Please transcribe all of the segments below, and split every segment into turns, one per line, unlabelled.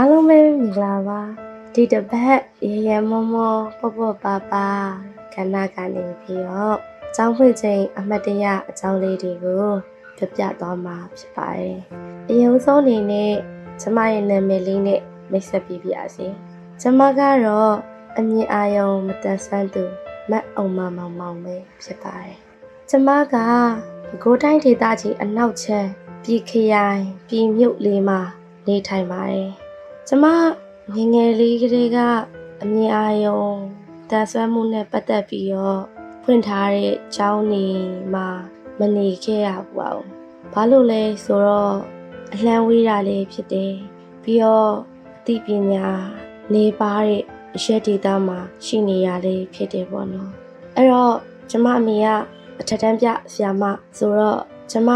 အားလုံးပဲမင်္ဂလာပါဒီတစ်ပတ်ရေရမောမောပေါ့ပေါ့ပါပါခန္ဓာကနေပြီးတော့အကြောင်းဖွင့်ခြင်းအမှတ်တရအကြောင်းလေးတွေကိုပြပြသွားမှာဖြစ်ပါတယ်အရင်ဆုံးအနေနဲ့ကျမရဲ့နာမည်လေးနဲ့မိတ်ဆက်ပြပြစီကျမကတော့အမြင်အာရုံမတန်ဆွမ်းသူမတ်အောင်မမောင်မောင်ပဲဖြစ်ပါတယ်ကျမကပဲခူးတိုင်းဒေသကြီးအနောက်ချမ်းပြည်ခရိုင်ပြည်မြို့လေးမှာနေထိုင်ပါတယ် ကျမငယ်ငယ်လေးကလေးကအမြင်အာရုံတန်ဆွမ်းမှုနဲ့ပတ်သက်ပြီးတော့ဖွင့်ထားတဲ့ကျောင်းနေမှာမနေခဲ့ရဘူးအောင်ဘာလို့လဲဆိုတော့အလှမ်းဝေးတာလေးဖြစ်တယ်ပြီးတော့အသိပညာနေပါတဲ့အရက်ဒေတာမှာရှိနေရလေးဖြစ်တယ်ပေါ့နော်အဲ့တော့ကျမအမေကအထက်တန်းပြဆရာမဆိုတော့ကျမ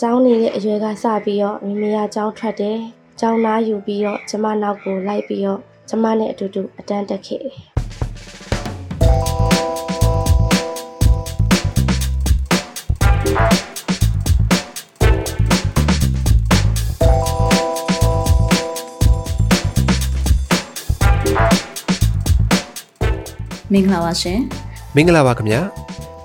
ကျောင်းနေတဲ့အရွယ်ကစပြီးတော့မိမိကကျောင်းထွက်တယ် ကျောင်းသားယူပြီးတော့ကျမနောက်ကိုလိုက်ပြီးတော့ကျမနဲ့အတူတူအတန်းတက်ခဲ့တယ်
မင်္ဂလာပါရှင်
မင်္ဂလာပါခင်ဗျာ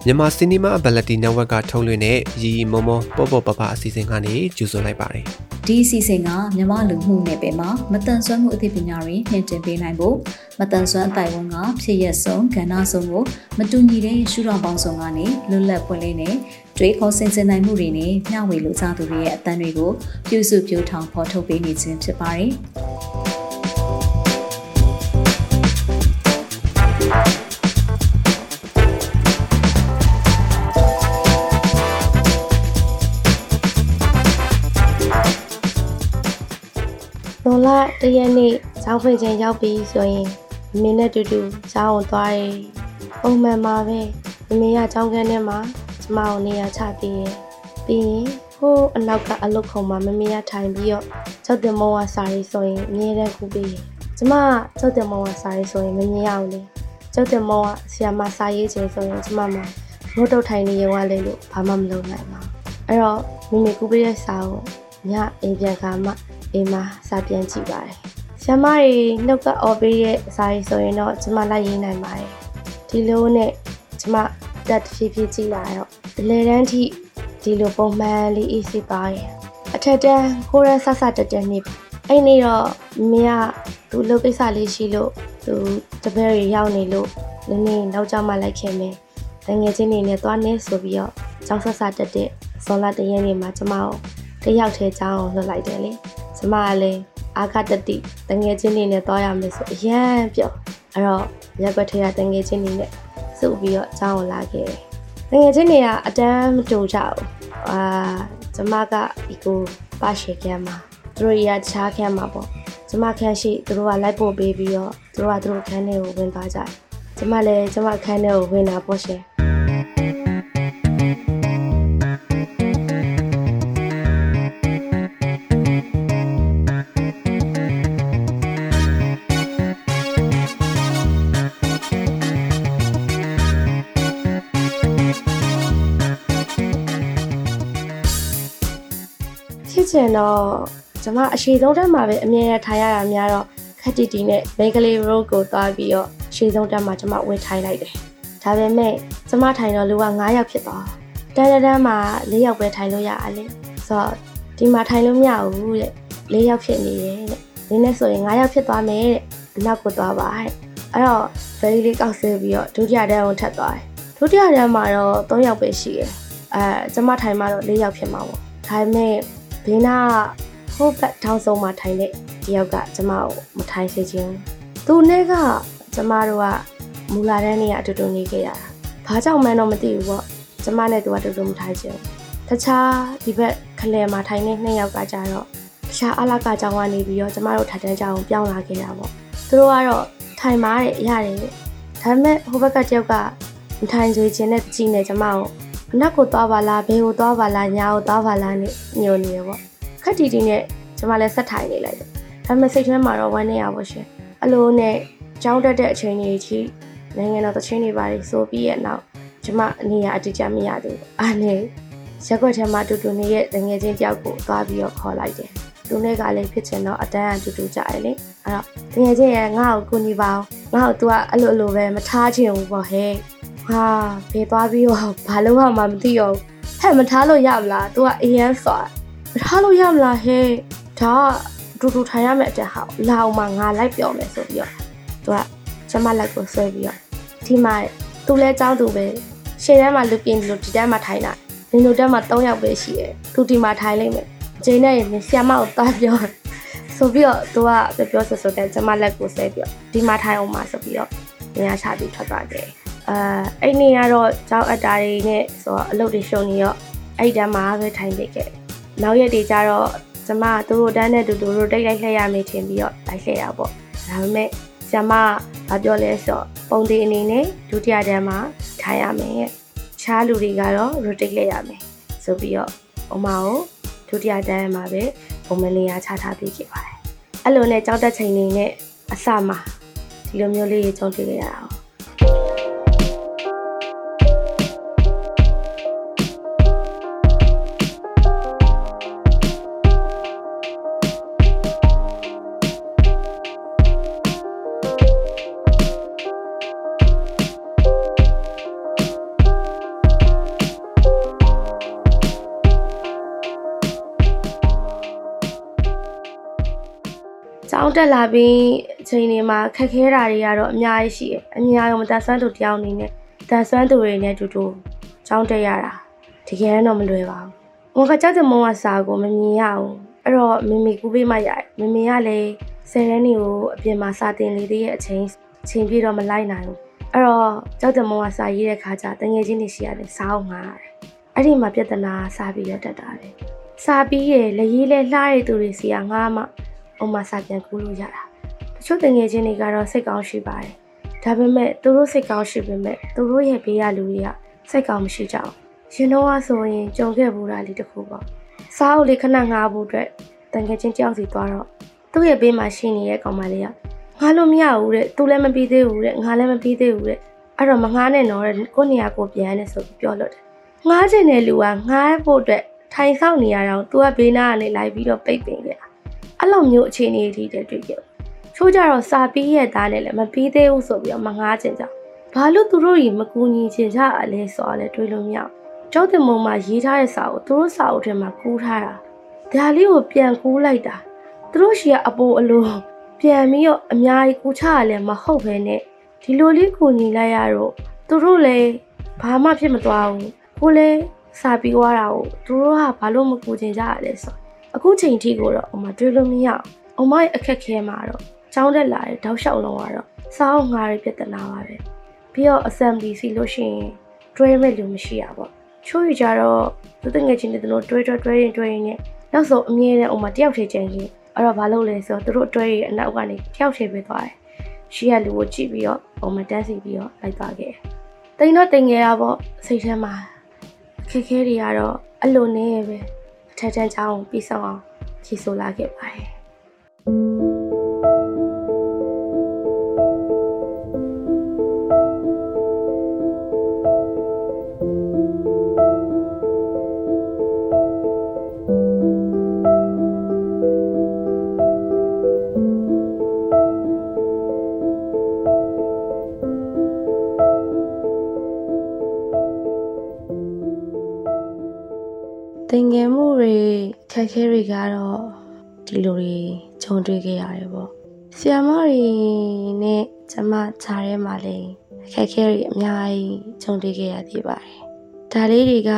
မြန်မာစီနီမာအဘလက်တီ network ကထုတ်လွှင့်တဲ့ရီရီမုံမုံပေါ့ပေါ့ပပအစီအစဉ်ကနေကြိုဆိုလိုက်ပါတယ်
ဒီအစီအစဉ်ကမြန်မာလူမှုနယ်ပယ်မှာမတန်ဆွမ်းမှုအသိပညာတွေနှင့်တင်ပေးနိုင်ဖို့မတန်ဆွမ်းအတိုင်းဝန်ကဖြစ်ရက်ဆုံးကဏ္ဍဆုံးကိုမတူညီတဲ့ရှုထောင့်ပေါင်းစုံကနေလွတ်လပ်ပွင့်လင်းတဲ့တွေးခေါ်ဆင်ခြင်နိုင်မှုတွေနဲ့မျှဝေလိုချသူတွေရဲ့အသံတွေကိုပြုစုပြောင်းထောင်ဖော်ထုတ်ပေးနေခြင်းဖြစ်ပါတယ်။
လွန်လတရက်နေ့ကျောင်းဖွင့်ချိန်ရောက်ပြီဆိုရင်မမေနဲ့တူတူကျောင်းကိုသွားတယ်။ပုံမှန်မှာပဲမမေကကျောင်းခန်းထဲမှာကျမကိုနေရာချပေးတယ်။ပြီးရင်ဟိုးအနောက်ကအလုတ်ခုံမှာမမေကထိုင်ပြီးတော့ကျောက်တင်မောဝါစာရေးဆိုရင်အမြဲတမ်းကူပေးတယ်။ကျမကကျောက်တင်မောဝါစာရေးဆိုရင်မမြင်ရဘူးလေ။ကျောက်တင်မောဝါဆရာမစာရေးချိန်ဆိုရင်ကျမမှာမိုးတုတ်ထိုင်နေရုံကလေးလို့ဘာမှမလုပ်နိုင်ပါဘူး။အဲ့တော့မမေကူပေးတဲ့စာကိုညအိမ်ပြန်ခါမှ အိမ်မှာစာပြန်ကြည့်ပါတယ်။ဆရာမတွေနှုတ်ကအော်ပေးတဲ့စာရေးဆိုရင်တော့ကျမလိုက်ရေးနိုင်ပါတယ်။ဒီလိုနဲ့ကျမတက်တစ်ဖြည်းဖြည်းကြည့်လာတော့အလေတန်းထိဒီလိုပုံမှန်လေးအေးစစ်ပါရဲ့။အထက်တန်းခိုးရဆဆတက်တက်နေပြီ။အဲ့နေ့တော့မင်းကသူ့လုပ်ကိစ္စလေးရှိလို့သူတပည့်တွေရောက်နေလို့နည်းနည်းနောက်ကျမှလိုက်ခဲ့မယ်။တငယ်ချင်းတွေနဲ့သွားနေဆိုပြီးတော့ကျောင်းဆဆတက်တဲ့ဇွန်လတရက်နေ့မှာကျမကိုတယောက်ထဲကျောင်းကိုလွှတ်လိုက်တယ်လေ။ ကျမကလည်းအာခတတိတငယ်ချင်းတွေနဲ့သွားရမယ်ဆိုအရန်ပြော့အဲ့တော့ရက်ွက်ထဲကတငယ်ချင်းတွေနဲ့စုပြီးတော့ကျောင်းကိုလာခဲ့တယ်။တငယ်ချင်းတွေကအတန်းမတူကြဘူး။အာကျမကဒီကိုပါရှေခန်းမှာသူတို့ရချားခန်းမှာပေါ့။ကျမခန်းရှိသူတို့ကလိုက်ပို့ပေးပြီးတော့သူတို့ကသူတို့ခန်းထဲကိုဝင်သွားကြတယ်။ကျမလည်းကျမခန်းထဲကိုဝင်တာပေါ့ရှင်။ ဖြစ်ချင်တော့ကျွန်မအရှိဆုံးတက်မှာပဲအမြဲတမ်းထိုင်ရတာများတော့ခက်တီတီနဲ့မိန်းကလေး road ကိုသွားပြီးတော့အရှိဆုံးတက်မှာကျွန်မဝင်ထိုင်လိုက်တယ်။ဒါပေမဲ့ကျွန်မထိုင်တော့လူက9ယောက်ဖြစ်သွား။တန်းတန်းတန်းမှာ4ယောက်ပဲထိုင်လို့ရအားလေ။ဆိုတော့ဒီမှာထိုင်လို့မရဘူးတဲ့။4ယောက်ဖြစ်နေရဲ့တဲ့။ဒီနေ့ဆိုရင်9ယောက်ဖြစ်သွားမယ်တဲ့။အနောက်ကိုသွားပါတဲ့။အဲ့တော့ very လေးကောက်ဆဲပြီးတော့ဒုတိယတန်းကိုထပ်သွားတယ်။ဒုတိယတန်းမှာတော့3ယောက်ပဲရှိတယ်။အဲကျွန်မထိုင်မှတော့4ယောက်ဖြစ်မှာပေါ့။ဒါပေမဲ့ ဘေးနာကဟိုဘက်ထောင်းဆုံးမှာထိုင်တဲ့တယောက်ကကျမကိုမထိုင်စေခြင်းသူနဲ့ကကျမတို့ကမူလာတန်းနေရအတူတူနေခဲ့ရတာဘာကြောင့်မှန်းတော့မသိဘူးပေါ့ကျမနဲ့သူကအတူတူမထိုင်ခြင်းတခြားဒီဘက်ခလဲမှာထိုင်တဲ့နှစ်ယောက်ကကြတော့တခြားအလကကြောင်ကနေပြီးတော့ကျမတို့ထိုင်တန်းကြောင်ပြောင်းလာခဲ့တာပေါ့သူတို့ကတော့ထိုင်မားတဲ့ရတယ်ဒါပေမဲ့ဟိုဘက်ကတယောက်ကမထိုင်စေခြင်းနဲ့ကြည်နေကျမကို အနက်ကိုသွားပါလားဘေးကိုသွားပါလားညာကိုသွားပါလားနဲ့ညိုနေရပေါ့ခက်တီတီနဲ့ကျမလည်းဆက်ထိုင်နေလိုက်တယ်ဒါပေမဲ့စိတ်ထဲမှာတော့ဝမ်းနေရပါရှင်အလိုနဲ့ကြောင်းတက်တဲ့အချိန်ကြီးထိနိုင်ငံတော်သချင်းတွေပါလေဆိုပြီးရဲ့နောက်ကျမအနေရအတိအကျမရသေးဘူးအားနဲ့ရက်ွက်ထဲမှာတူတူနေတဲ့တငယ်ချင်းတယောက်ကိုသွားပြီးတော့ခေါ်လိုက်တယ်သူနဲ့ကလည်းဖြစ်ချင်တော့အတန်းအတူတူကြရလေအဲ့တော့တကယ်ချင်းရဲ့ငါ့ကိုကူညီပါအောင်ငါ့ကို तू ကအဲ့လိုအဲ့လိုပဲမထားချင်ဘူးပေါ့ဟဲ့ ဟာဖေးသွားပြီးတော့ဘာလို့မှမသိရောဟဲ့မထားလို့ရမလား तू ကအရင်ဆိုမထားလို့ရမလားဟဲ့ဒါကတူတူထိုင်ရမယ့်အတက်ဟာလာအောင်မှငါလိုက်ပြောမယ်ဆိုပြီးတော့ तू ကကျမလိုက်ကိုဆွဲပြီးတော့ဒီမှာ तू လဲចောင်းသူပဲရှေ့ထဲမှာလူပြင်းလို့ဒီတန်းမှာထိုင်တာနင်တို့တက်မှာ3ယောက်ပဲရှိတယ်သူဒီမှာထိုင်လိုက်မယ်ဂျိန်းနဲ့ရင်ဆီယမကိုတားပြောဆိုပြီးတော့သူကပြောဆိုဆိုတဲ့ကျမလက်ကိုဆဲပြီးတော့ဒီမှာထိုင်အောင်မှာဆိုပြီးတော့နေရာချပြီးထွက်သွားတယ် အာအဲ့နေ့ကတော့ကျောင်းအတားတွေနဲ့ဆိုတော့အလုပ်တွေရှုံနေတော့အဲ့တန်းမှာပဲထိုင်နေခဲ့နောက်ရက်တွေကျတော့ကျမသူတို့တန်းနဲ့တူတူတို့တိတ်လိုက်လှည့်ရမယ်ထင်ပြီးတော့လိုက်လှည့်ရပေါ့ဒါပေမဲ့ကျမကပြောလဲဆိုတော့ပုံသေးအနေနဲ့ဒုတိယတန်းမှာထိုင်ရမယ်ရဲ့ခြားလူတွေကတော့ rotate လိုက်ရမယ်ဆိုပြီးတော့အမကိုဒုတိယတန်းမှာပဲပုံမနေရာချထားပေးခဲ့ပါတယ်အဲ့လိုနဲ့ကြောက်တက်ချိန်နေနဲ့အစမှာဒီလိုမျိုးလေးကြုံတွေ့ခဲ့ရတာ တက်လာပြီးအချိန်တွေမှာခက်ခဲတာတွေကတော့အများကြီးရှိတယ်။အများရောမတန်ဆွမ်းသူတယောက်အနေနဲ့တန်ဆွမ်းသူတွေနဲ့အတူတူကျောင်းတက်ရတာတကယ်တော့မလွယ်ပါဘူး။ဝန်ကကြောက်တဲ့မုံကစာကိုမမြင်ရဘူး။အဲ့တော့မမေကူပေးမှရတယ်။မမေကလည်းဆယ်ရန်တွေကိုအပြင်မှာစာတင်နေသေးတဲ့အချိန်အချိန်ပြည့်တော့မလိုက်နိုင်ဘူး။အဲ့တော့ကြောက်တဲ့မုံကစာရေးတဲ့ခါကျတငယ်ချင်းတွေရှိရတယ်စာအုပ်ငါရတယ်။အဲ့ဒီမှာပြဿနာစာပြီးရတတ်တာပဲ။စာပြီးရလေရေးလဲလှတဲ့သူတွေစီကငါမှ ဥမာစာပြန်ကူးလို့ရတာတချို့တငယ်ချင်းတွေကတော့စိတ်ကောင်းရှိပါတယ်ဒါပေမဲ့သူတို့စိတ်ကောင်းရှိပေမဲ့သူတို့ရဲ့ဘေးရလူတွေကစိတ်ကောင်းမရှိကြဘူးရှင်တော့ကဆိုရင်ကြုံခဲ့ဘူးတာလေးတစ်ခုပေါ့စားအုပ်လေးခဏငားဖို့အတွက်တငယ်ချင်းတယောက်စီသွားတော့သူ့ရဲ့ဘေးမှာရှိနေတဲ့ကောင်မလေးကငားလို့မရဘူးတဲ့သူလည်းမပြီးသေးဘူးတဲ့ငါလည်းမပြီးသေးဘူးတဲ့အဲ့တော့မငားနဲ့တော့တဲ့ကိုနေရာကိုပြန်နေဆိုပြီးပြောလို့တယ်ငားချင်တဲ့လူကငားဖို့အတွက်ထိုင်ဆောင်နေရတော့သူကဘေးနားကနေလိုက်ပြီးတော့ပိတ်ပင်ခဲ့တာ အဲ့လိုမျိုးအခြေအနေတွေတည်းတွေ့ကြချိုးကြတော့စာပြီးရဲ့သားနဲ့လည်းမပြီးသေးဘူးဆိုပြီးတော့မငားချင်ကြဘာလို့သူတို့ကြီးမကူညီချင်ကြအလဲဆိုတော့လည်းတွေးလို့မရကျောက်တင်မုံမှာရေးထားတဲ့စာကိုသူတို့စာအုပ်ထဲမှာကူးထားတာဒါလေးကိုပြန်ကူးလိုက်တာသူတို့ရှိကအပိုအလိုပြန်ပြီးတော့အများကြီးကူချရလည်းမဟုတ်ပဲနဲ့ဒီလိုလေးကူညီလိုက်ရတော့သူတို့လည်းဘာမှဖြစ်မသွားဘူးကိုလည်းစာပြီးသွားတာကိုသူတို့ကဘာလို့မကူချင်ကြရလဲဆို အခုချိန်ထိကိုတော့အမတွေးလို့မရအောင်အမရဲ့အခက်ခဲမှာတော့ကျောင်းတက်လာတဲ့တောက်လျှောက်လုံးကတော့စာအုပ်ငါးရပြဿနာပါပဲပြီးတော့ assembly စီလို့ရှိရင်တွဲမဲ့လူမရှိရပါချိုးရကြတော့သူတငယ်ချင်းတွေတို့တွဲတွဲတွဲရင်တွဲရင်နဲ့နောက်ဆုံးအမြဲတမ်းအမတယောက်ထေချင်ချင်းအဲ့တော့ဘာလုပ်လဲဆိုတော့သူတို့တွဲရအနောက်ကနေတယောက်ထေပေးသွားတယ်ရှိရလူကိုကြည့်ပြီးတော့အမတန်းစီပြီးတော့လိုက်သွားခဲ့တိန်တော့တိန်ငယ်ရပေါ့စိတ်ထဲမှာခက်ခဲတွေကတော့အလိုနဲ့ပဲ အထက်တန်းချောင်းပြီးဆောင်အောင်ဖြေဆိုလာခဲ့ပါတယ် ခက်ခဲတွေကတော့ဒီလိုတွေဂျုံတွေ့ခဲ့ရတယ်ပေါ့ဆီယမတွေနဲ့ကျမခြားထဲမှာလည်းခက်ခဲတွေအများကြီးဂျုံတွေ့ခဲ့ရသေးပါတယ်ဒါလေးတွေက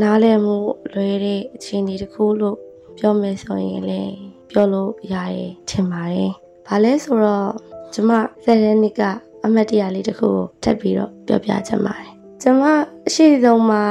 နားလည်မှုလွယ်တဲ့အခြေအနေတစ်ခုလို့ပြောမယ်ဆိုရင်လည်းပြောလို့ရတယ်ထင်ပါတယ်ဘာလဲဆိုတော့ကျမစက်တဲ့နေ့ကအမတ်တရားလေးတစ်ခုကိုထပ်ပြီးတော့ပြောပြချင်ပါတယ် ကျမအရှိဆုံးမှာ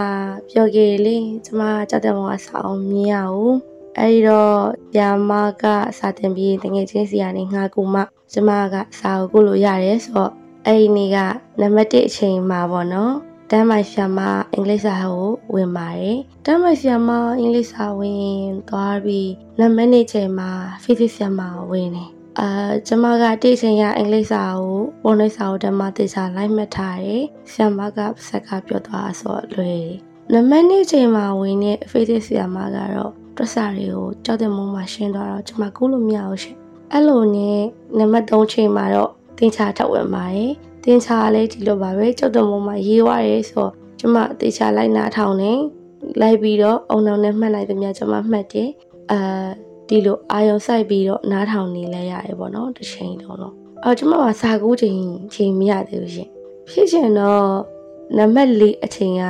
ပြောခဲ့လေကျမကြောက်တဲ့ဘောကစာအောင်မြင်ရအောင်အဲ့ဒီတော့ပြမကစာတင်ပြီးတငယ်ချင်းစီကနေငှာကူမကျမကစာကိုကုလို့ရတယ်ဆိုတော့အဲ့ဒီနေ့ကနံပါတ်1အချိန်မှာပေါ့နော်တမ်းမိုင်ဆရာမအင်္ဂလိပ်စာကိုဝင်ပါတယ်တမ်းမိုင်ဆရာမအင်္ဂလိပ်စာဝင်သွားပြီးနံပါတ်2ချိန်မှာ physics ဆရာမဝင်တယ် အာကျမကတိတ်ချိန်ရအင်္ဂလိပ်စာကိုပုံနှိပ်စာကိုဓမ္မသေချာလိုက်မှတ်ထားတယ်။ဆရာမကစက်ကပြောသွားဆိုတော့လွယ်တယ်။နံပါတ်2ချိန်မှာဝင်တဲ့ physics ဆရာမကတော့တွက်စာတွေကိုကြောက်တဲ့မုံမှာရှင်းသွားတော့ကျမကူးလို့မရဘူးရှင်အဲ့လိုနဲ့နံပါတ်3ချိန်မှာတော့တင်ချာထပ်ဝင်ပါတယ်တင်ချာလည်းဒီလိုပါပဲကြောက်တဲ့မုံမှာရေးသွားရဲဆိုတော့ကျမတင်ချာလိုက်နာထောင်နေလိုက်ပြီးတော့အုံနောင်နဲ့မှတ်လိုက်သမျှကျမမှတ်တယ်အာ ဒီလိုအာယုံစိုက်ပြီးတော့နားထောင်နေလဲရတယ်ပေါ့နော်တစ်ချိန်လုံးတော့အော်ကျမကစာကူးချိန်ချိန်မရသေးဘူးရှင်ဖြစ်ချင်တော့နံပါတ်၄အချိန်က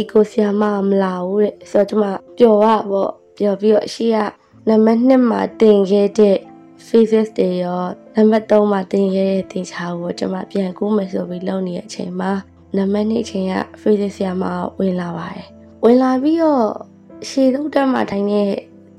eco ဆီယာမမလာဘူးတဲ့ဆိုတော့ကျမပျော်ရပေါ့ပျော်ပြီးတော့အရှိကနံပါတ်2မှာတင်ခဲ့တဲ့ faces တွေရောနံပါတ်3မှာတင်ခဲ့တဲ့တင်ချာကိုကျမပြန်ကူးမယ်ဆိုပြီးလုပ်နေတဲ့အချိန်မှာနံပါတ်2အချိန်က faces ဆီယာမဝင်လာပါတယ်ဝင်လာပြီးတော့ရှေ့သုံးတက်မှာထိုင်နေ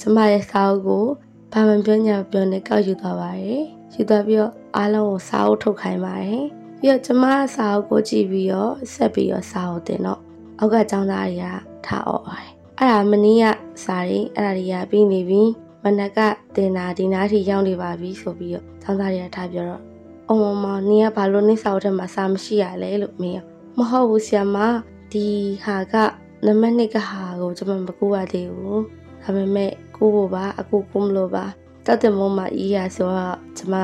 ကျမရဲ့စာအုပ်ကိုဘာမှပြောညာပြောနဲ့ကောက်ယူသွားပါတယ်။ယူသွားပြီးတော့အားလုံးကိုစာအုပ်ထုတ်ခိုင်းပါတယ်။ပြီးတော့ကျမစာအုပ်ကိုကြည့်ပြီးတော့ဆက်ပြီးတော့စာအုပ်တင်တော့အောက်ကကျောင်းသားတွေကထားអော်ပါတယ်။အဲ့ဒါမင်းကစာရင်းအဲ့ဒါတွေကပြီးနေပြီ။မနက်ကတင်တာဒီနားထိရောက်နေပါပြီဆိုပြီးတော့ကျောင်းသားတွေကထားပြောတော့အုံမောင်နင်ကဘာလို့နင့်စာအုပ်ထဲမှာစာမရှိရလဲလို့မေးတော့မဟုတ်ဘူးဆရာမဒီဟာကနံပါတ်2ကဟာကိုကျွန်မမကူရသေးဘူး ဒါပေမဲ့ကိုဖို့ပါအခုကိုမလို့ပါတတ်တဲ့မုံမှာအေးရဆိုတော့ကျွန်မ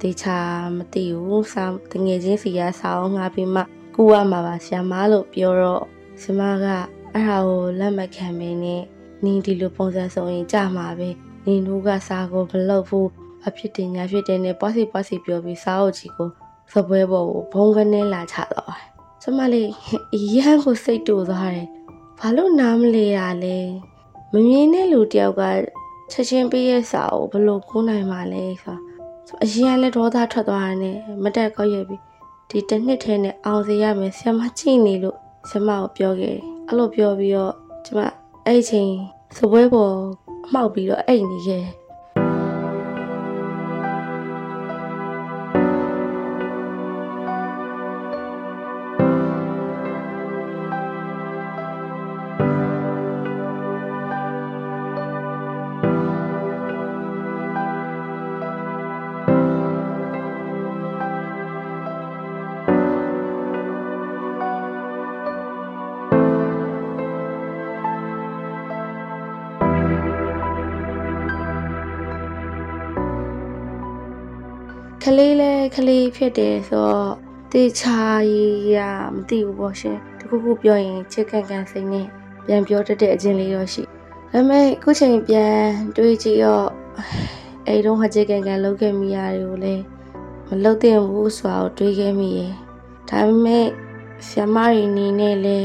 တေချာမသိဘူးစာတငယ်ချင်းစီကစာအောင်ငါပြီးမှကူရမှာပါဆရာမလို့ပြောတော့ဆရာမကအဲ့ဟာကိုလက်မခံမင်းနဲ့နင်းဒီလိုပုံစံဆိုရင်ကြမှာပဲနင်းတို့ကစာကိုမလုပ်ဘူးအဖြစ်တင်ညာဖြစ်တယ်နဲ့ပွားစီပွားစီပြောပြီးစာအုပ်ကြီးကိုစပွဲပေါ်ကိုဘုံကနေလာချတော့တယ်ကျမလေးရဟန်းကိုစိတ်တူသွားတယ်ဘာလို့နားမလဲရလဲ မမြင်တဲ့လူတယောက်ကချက်ချင်းပေးရဲ့စာကိုဘလို့ကိုးနိုင်မှာလဲဆိုတော့အရင်ကလည်းဒေါသထွက်သွားတယ်မတက်ကောက်ရပြီဒီတစ်နှစ်ထဲနဲ့အောင်စေရမယ်ဆရာမကြည့်နေလို့ဆရာမကိုပြောခဲ့တယ်အဲ့လိုပြောပြီးတော့ကျမအဲ့ချိန်စပွဲပေါ်အမှောက်ပြီးတော့အိတ်နေခဲ့ ကလေးလဲကလေးဖြစ်တယ်ဆိုတော့တေချာကြီးရမသိဘူးပေါ့ရှင်တခုခုပြောရင်ချစ်ကန်ကန်စိတ်နဲ့ပြန်ပြောတတ်တဲ့အချင်းလေးတော့ရှိဒါပေမဲ့ခုချိန်ပြန်တွေးကြည့်တော့အဲ့တုန်းကချစ်ကန်ကန်လုပ်ခဲ့မိရတယ်ကိုလည်းမလုပ်သင့်ဘူးဆိုတာကိုတွေးခဲ့မိရဲ့ဒါပေမဲ့ဆ iam မတွေအနေနဲ့လဲ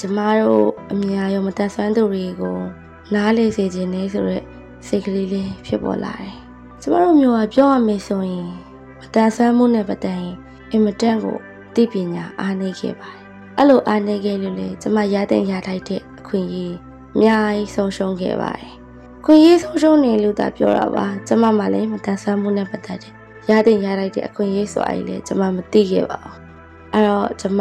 ကျမတို့အများရောမတတ်ဆွမ်းသူတွေကိုနားလေစေခြင်းနဲ့ဆိုတော့စိတ်ကလေးလေးဖြစ်ပေါ်လာတယ်ကျမတို့မျိုးကပြောရမယ်ဆိုရင် မတန်ဆွမ်းမှုနဲ့ပတ်သက်ရင်အင်မတန်ကိုသိပညာအားနည်းခဲ့ပါတယ်။အဲ့လိုအားနည်းခဲ့လို့လေကျမရတဲ့ရထိုက်တဲ့အခွင့်အရေးအများကြီးဆုံးရှုံးခဲ့ပါတယ်။ခွင့်ရေးဆုံးရှုံးနေလို့သာပြောတာပါ။ကျမမှလည်းမတန်ဆွမ်းမှုနဲ့ပတ်သက်တဲ့ရတဲ့ရထိုက်တဲ့အခွင့်အရေးဆိုအဲ့လေကျမမသိခဲ့ပါဘူး။အဲ့တော့ကျမ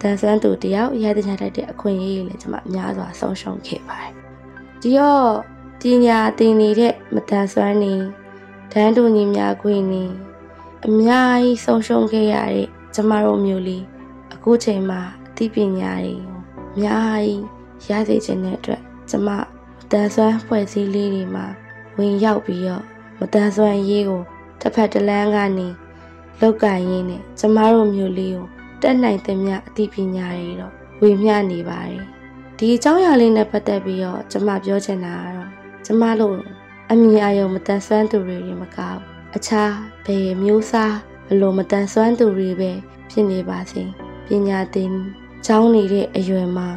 တန်ဆွမ်းသူတယောက်ရတဲ့ရထိုက်တဲ့အခွင့်အရေးလေကျမအများစွာဆုံးရှုံးခဲ့ပါတယ်။ဒီတော့ပညာသင်နေတဲ့မတန်ဆွမ်းနေတန်းတူညီများခွင့်နေ အများကြီးဆုံးရှုံးခဲ့ရတဲ့ကျမတို့မျိုးလေးအခုချိန်မှာအသိပညာတွေအများကြီးရစေခြင်းတဲ့အတွက်ကျမတန်ဆွမ်းဖွဲ့စည်းလေးတွေမှာဝင်ရောက်ပြီးတော့မတန်ဆွမ်းရေးကိုတစ်ဖက်တစ်လမ်းကနေလောက်ကင်ရင်းနဲ့ကျမတို့မျိုးလေးကိုတက်နိုင်သမျှအသိပညာတွေတော့ဝေမျှနေပါတယ်ဒီအကြောင်းအရာလေးနဲ့ပတ်သက်ပြီးတော့ကျမပြောချင်တာကတော့ကျမတို့အမြင်အာရုံမတန်ဆွမ်းသူတွေမကောက် အခြားဘယ်မျိုးစားဘလို့မတန်ဆွမ်းသူတွေပဲဖြစ်နေပါစေပညာသင်ကျောင်းနေတဲ့အရွယ်မှာ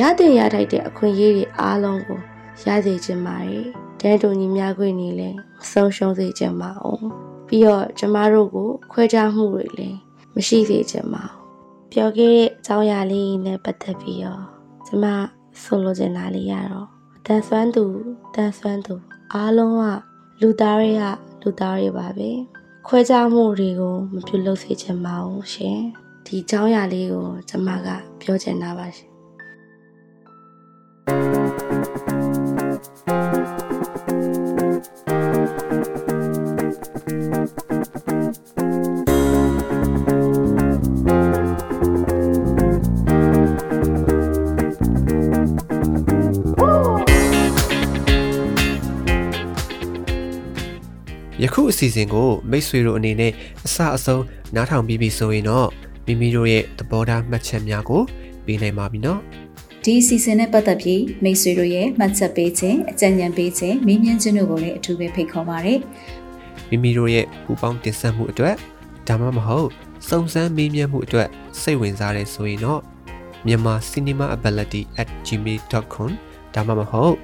ရတဲ့ရထိုက်တဲ့အခွင့်အရေးတွေအားလုံးကိုရစေချင်ပါတယ်တန်းတူညီများခွင့်နေလဲမဆုံးရှုံးစေချင်ပါအောင်ပြီးတော့ကျမတို့ကို ခွဲခြားမှုတွေလည်းမရှိစေချင်ပါဘူးပြောခဲ့တဲ့အကြောင်းအရာလေးနဲ့ပတ်သက်ပြီးတော့ကျမဆိုလိုချင်တာလေးရတော့တန်ဆွမ်းသူတန်ဆွမ်းသူအားလုံးကလူသားတွေက လူသားတွေပါပဲခွဲခြားမှုတွေကိုမပြုလုပ်စေချင်ပါဘူးရှင်ဒီเจ้าရလေးကိုကျွန်မကပြောချင်တာပါရှင်
ခုအစီအစဉ်ကိုမိတ်ဆွေတို့အနေနဲ့အစအဆုံးနားထောင်ပြီးပြီဆိုရင်တော့မိမိတို့ရဲ့သဘောထားမှတ်ချက်များကိုပေးနိုင်ပါပြီနော်
ဒီအစီအစဉ်နဲ့ပတ်သက်ပြီးမိတ်ဆွေတို့ရဲ့မှတ်ချက်ပေးခြင်းအကြံဉာဏ်ပေးခြင်းမေးမြန်းခြင်းတို့ကိုလည်းအထူးပဲဖိတ်ခေါ်ပါရစေ
မိမိတို့ရဲ့ပူပေါင်းတင်ဆက်မှုအတွက်ဒါမှမဟုတ်စုံစမ်းမေးမြန်းမှုအတွက်စိတ်ဝင်စားတဲ့ဆိုရင်တော့မြန်မာ cinemaability@gmail.com ဒါမှမဟုတ်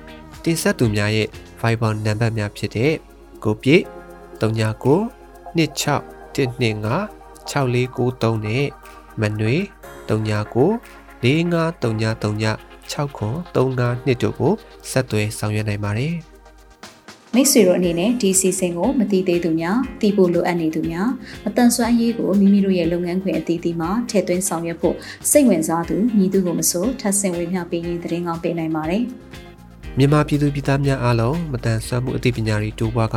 တင်ဆက်သူများရဲ့ Viber နံပါတ်များဖြစ်တဲ့ကိုပြည့် 39 26 125 6493နဲ့မနွေ39 453939 6935တို့ကိုဆက်သွယ်ဆောင်ရွက်နိုင်ပါတယ်။
မိတ်ဆွေတို့အနေနဲ့ဒီစီစဉ်ကိုမတိသေးသူများတည်ဖို့လိုအပ်နေသူများမတန်ဆွမ်းရေးကိုမိမိတို့ရဲ့လုပ်ငန်းခွင်အသီးသီးမှာထည့်သွင်းဆောင်ရွက်ဖို့စိတ်ဝင်စားသူညီသူကိုမဆိုထပ်ဆင့်ဝေမျှပေးရင်သတင်းကောင်းပေးနိုင်ပါတယ်။
မြန်မာပြည်သူပြည်သားများအားလုံးမတန်ဆွမ်းမှုအသိပညာတွေတိုးပွားက